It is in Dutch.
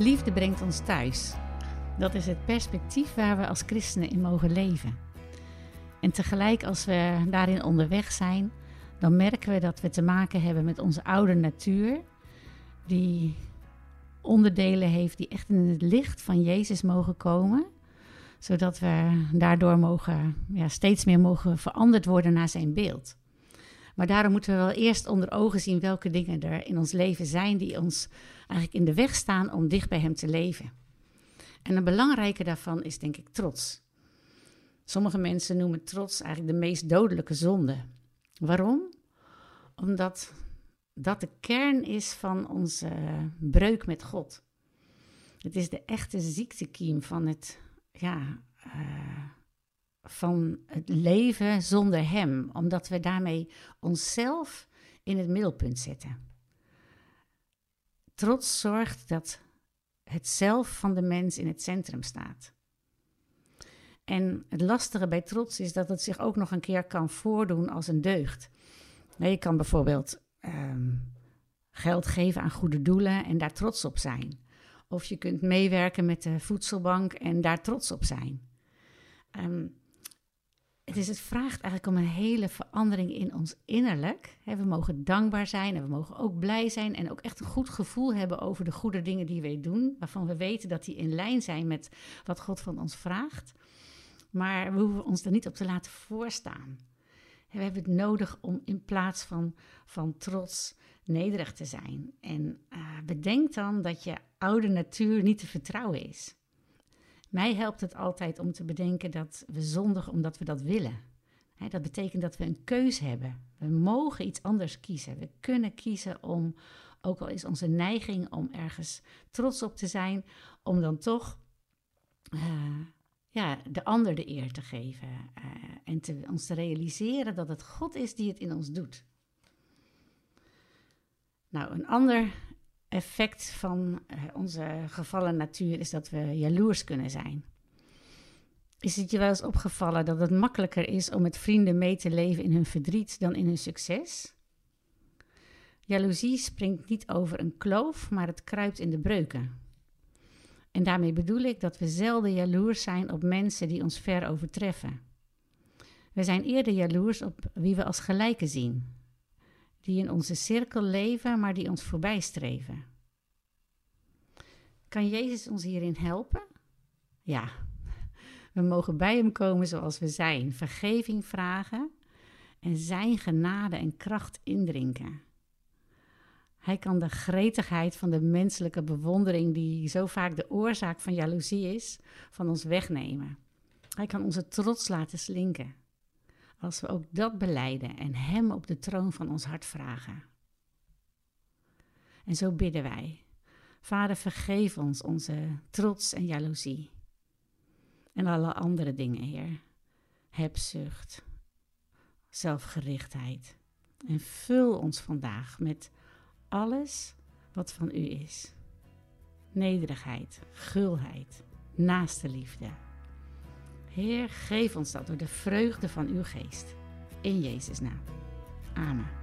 Liefde brengt ons thuis. Dat is het perspectief waar we als christenen in mogen leven. En tegelijk als we daarin onderweg zijn, dan merken we dat we te maken hebben met onze oude natuur, die onderdelen heeft die echt in het licht van Jezus mogen komen, zodat we daardoor mogen, ja, steeds meer mogen veranderd worden naar zijn beeld. Maar daarom moeten we wel eerst onder ogen zien welke dingen er in ons leven zijn die ons eigenlijk in de weg staan om dicht bij Hem te leven. En een belangrijke daarvan is denk ik trots. Sommige mensen noemen trots eigenlijk de meest dodelijke zonde. Waarom? Omdat dat de kern is van onze breuk met God. Het is de echte ziektekiem van het, ja, uh, van het leven zonder Hem, omdat we daarmee onszelf in het middelpunt zetten. Trots zorgt dat het zelf van de mens in het centrum staat. En het lastige bij trots is dat het zich ook nog een keer kan voordoen als een deugd. Je kan bijvoorbeeld um, geld geven aan goede doelen en daar trots op zijn. Of je kunt meewerken met de voedselbank en daar trots op zijn. Um, het, is, het vraagt eigenlijk om een hele verandering in ons innerlijk. we mogen dankbaar zijn en we mogen ook blij zijn en ook echt een goed gevoel hebben over de goede dingen die wij doen, waarvan we weten dat die in lijn zijn met wat God van ons vraagt. Maar we hoeven ons er niet op te laten voorstaan. We hebben het nodig om in plaats van, van trots nederig te zijn. En uh, bedenk dan dat je oude natuur niet te vertrouwen is. Mij helpt het altijd om te bedenken dat we zondigen omdat we dat willen. dat betekent dat we een keus hebben. We mogen iets anders kiezen. We kunnen kiezen om, ook al is onze neiging om ergens trots op te zijn, om dan toch uh, ja, de ander de eer te geven. Uh, en te, ons te realiseren dat het God is die het in ons doet. Nou, een ander effect van uh, onze gevallen natuur is dat we jaloers kunnen zijn. Is het je wel eens opgevallen dat het makkelijker is om met vrienden mee te leven in hun verdriet dan in hun succes? Jaloezie springt niet over een kloof, maar het kruipt in de breuken. En daarmee bedoel ik dat we zelden jaloers zijn op mensen die ons ver overtreffen. We zijn eerder jaloers op wie we als gelijken zien, die in onze cirkel leven, maar die ons voorbij streven. Kan Jezus ons hierin helpen? Ja, we mogen bij Hem komen zoals we zijn, vergeving vragen en Zijn genade en kracht indrinken. Hij kan de gretigheid van de menselijke bewondering, die zo vaak de oorzaak van jaloezie is, van ons wegnemen. Hij kan onze trots laten slinken. Als we ook dat beleiden en Hem op de troon van ons hart vragen. En zo bidden wij. Vader, vergeef ons onze trots en jaloezie. En alle andere dingen, Heer. Hebzucht, zelfgerichtheid. En vul ons vandaag met alles wat van u is. Nederigheid, gulheid, naaste liefde. Heer, geef ons dat door de vreugde van uw geest. In Jezus' naam. Amen.